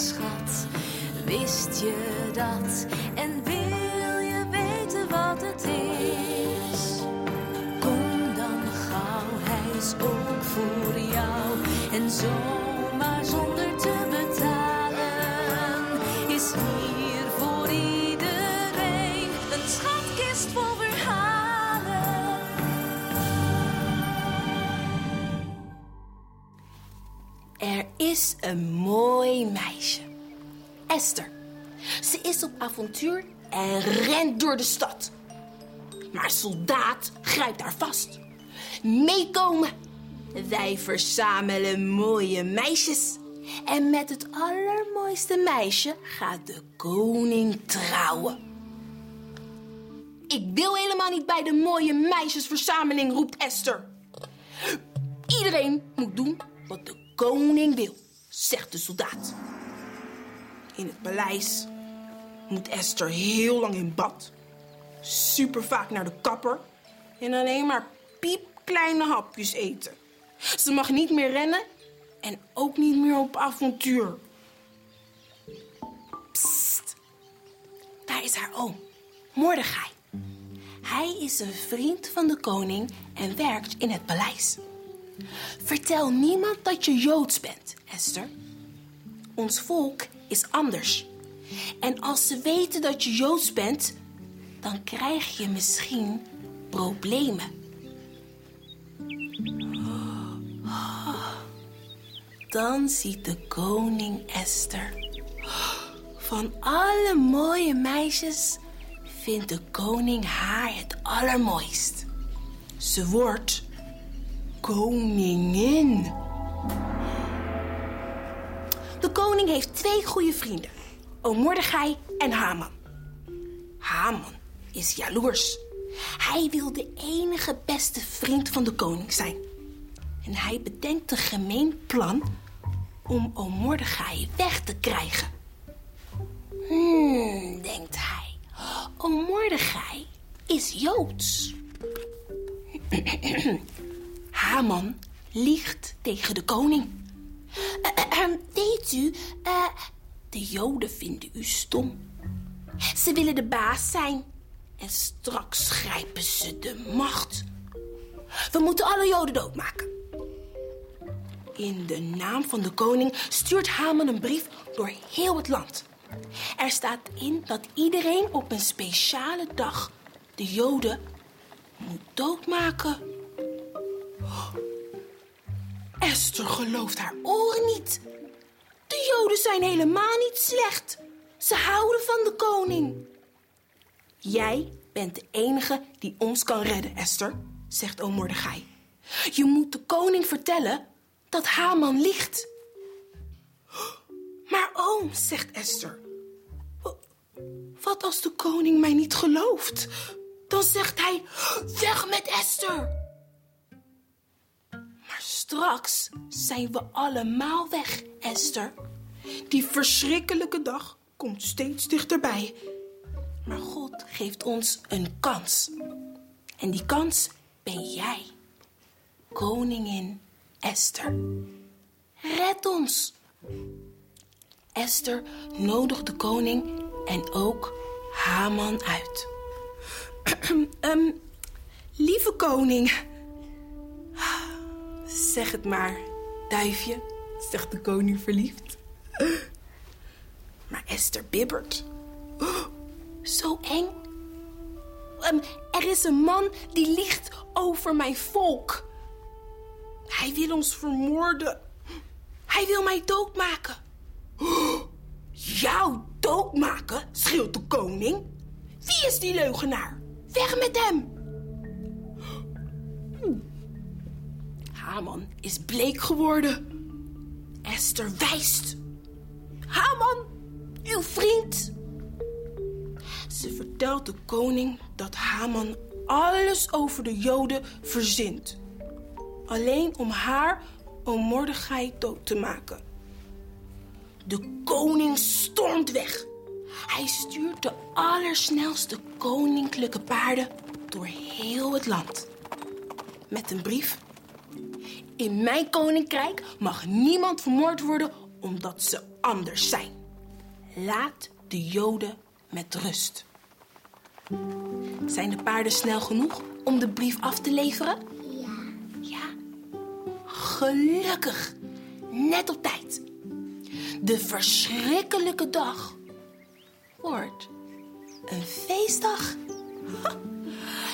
schat. Wist je dat? En wil je weten wat het is? Kom dan gauw, hij is ook voor jou. En zomaar zonder te betalen is hier Er is een mooi meisje. Esther. Ze is op avontuur en rent door de stad. Maar soldaat grijpt haar vast. Meekomen. Wij verzamelen mooie meisjes. En met het allermooiste meisje gaat de koning trouwen. Ik wil helemaal niet bij de mooie meisjesverzameling, roept Esther. Iedereen moet doen wat de koning wil, zegt de soldaat. In het paleis moet Esther heel lang in bad. Super vaak naar de kapper. En alleen maar piepkleine hapjes eten. Ze mag niet meer rennen en ook niet meer op avontuur. Psst. Daar is haar oom, Mordechai. Hij is een vriend van de koning en werkt in het paleis. Vertel niemand dat je Joods bent, Esther. Ons volk is anders. En als ze weten dat je Joods bent, dan krijg je misschien problemen. Dan ziet de koning Esther. Van alle mooie meisjes vindt de koning haar het allermooist. Ze wordt koningin. De koning heeft twee goede vrienden. Oom en Haman. Haman is jaloers. Hij wil de enige beste vriend van de koning zijn. En hij bedenkt een gemeen plan om oom weg te krijgen. Hmm, denkt hij. Oom is Joods. Haman liegt tegen de koning. Eh, weet u, eh, de Joden vinden u stom. Ze willen de baas zijn. En straks grijpen ze de macht. We moeten alle Joden doodmaken. In de naam van de koning stuurt Haman een brief door heel het land. Er staat in dat iedereen op een speciale dag de Joden moet doodmaken. Esther gelooft haar oren niet. De Joden zijn helemaal niet slecht. Ze houden van de koning. Jij bent de enige die ons kan redden, Esther, zegt oom Mordechai. Je moet de koning vertellen dat Haman liegt. Maar oom, zegt Esther. Wat als de koning mij niet gelooft? Dan zegt hij, weg met Esther. Straks zijn we allemaal weg, Esther. Die verschrikkelijke dag komt steeds dichterbij. Maar God geeft ons een kans. En die kans ben jij, koningin Esther. Red ons. Esther nodigt de koning en ook Haman uit. Ehm, lieve koning. Zeg het maar, duifje, zegt de koning verliefd. Maar Esther bibbert. Zo eng. Ehm, er is een man die liegt over mijn volk. Hij wil ons vermoorden. Hij wil mij doodmaken. Jou doodmaken? schreeuwt de koning. Wie is die leugenaar? Weg met hem! Haman is bleek geworden. Esther wijst. Haman, uw vriend. Ze vertelt de koning dat Haman alles over de Joden verzint. Alleen om haar, om dood te maken. De koning stormt weg. Hij stuurt de allersnelste koninklijke paarden door heel het land. Met een brief. In mijn koninkrijk mag niemand vermoord worden omdat ze anders zijn. Laat de Joden met rust. Zijn de paarden snel genoeg om de brief af te leveren? Ja. Ja. Gelukkig. Net op tijd. De verschrikkelijke dag wordt een feestdag. Ha.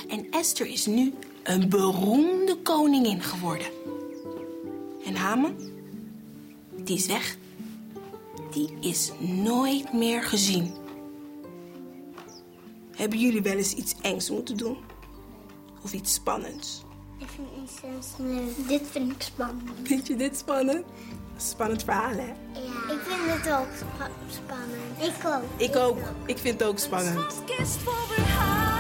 En Esther is nu een beroemde koningin geworden. En Haman, die is weg. Die is nooit meer gezien. Hebben jullie wel eens iets engs moeten doen? Of iets spannends? Ik vind iets leuk. Dit vind ik spannend. Vind je dit spannend? Spannend verhaal, hè? Ja. Ik vind het ook spa- spannend. Ik ook. Ik ook. Ik vind het ook spannend. Voor.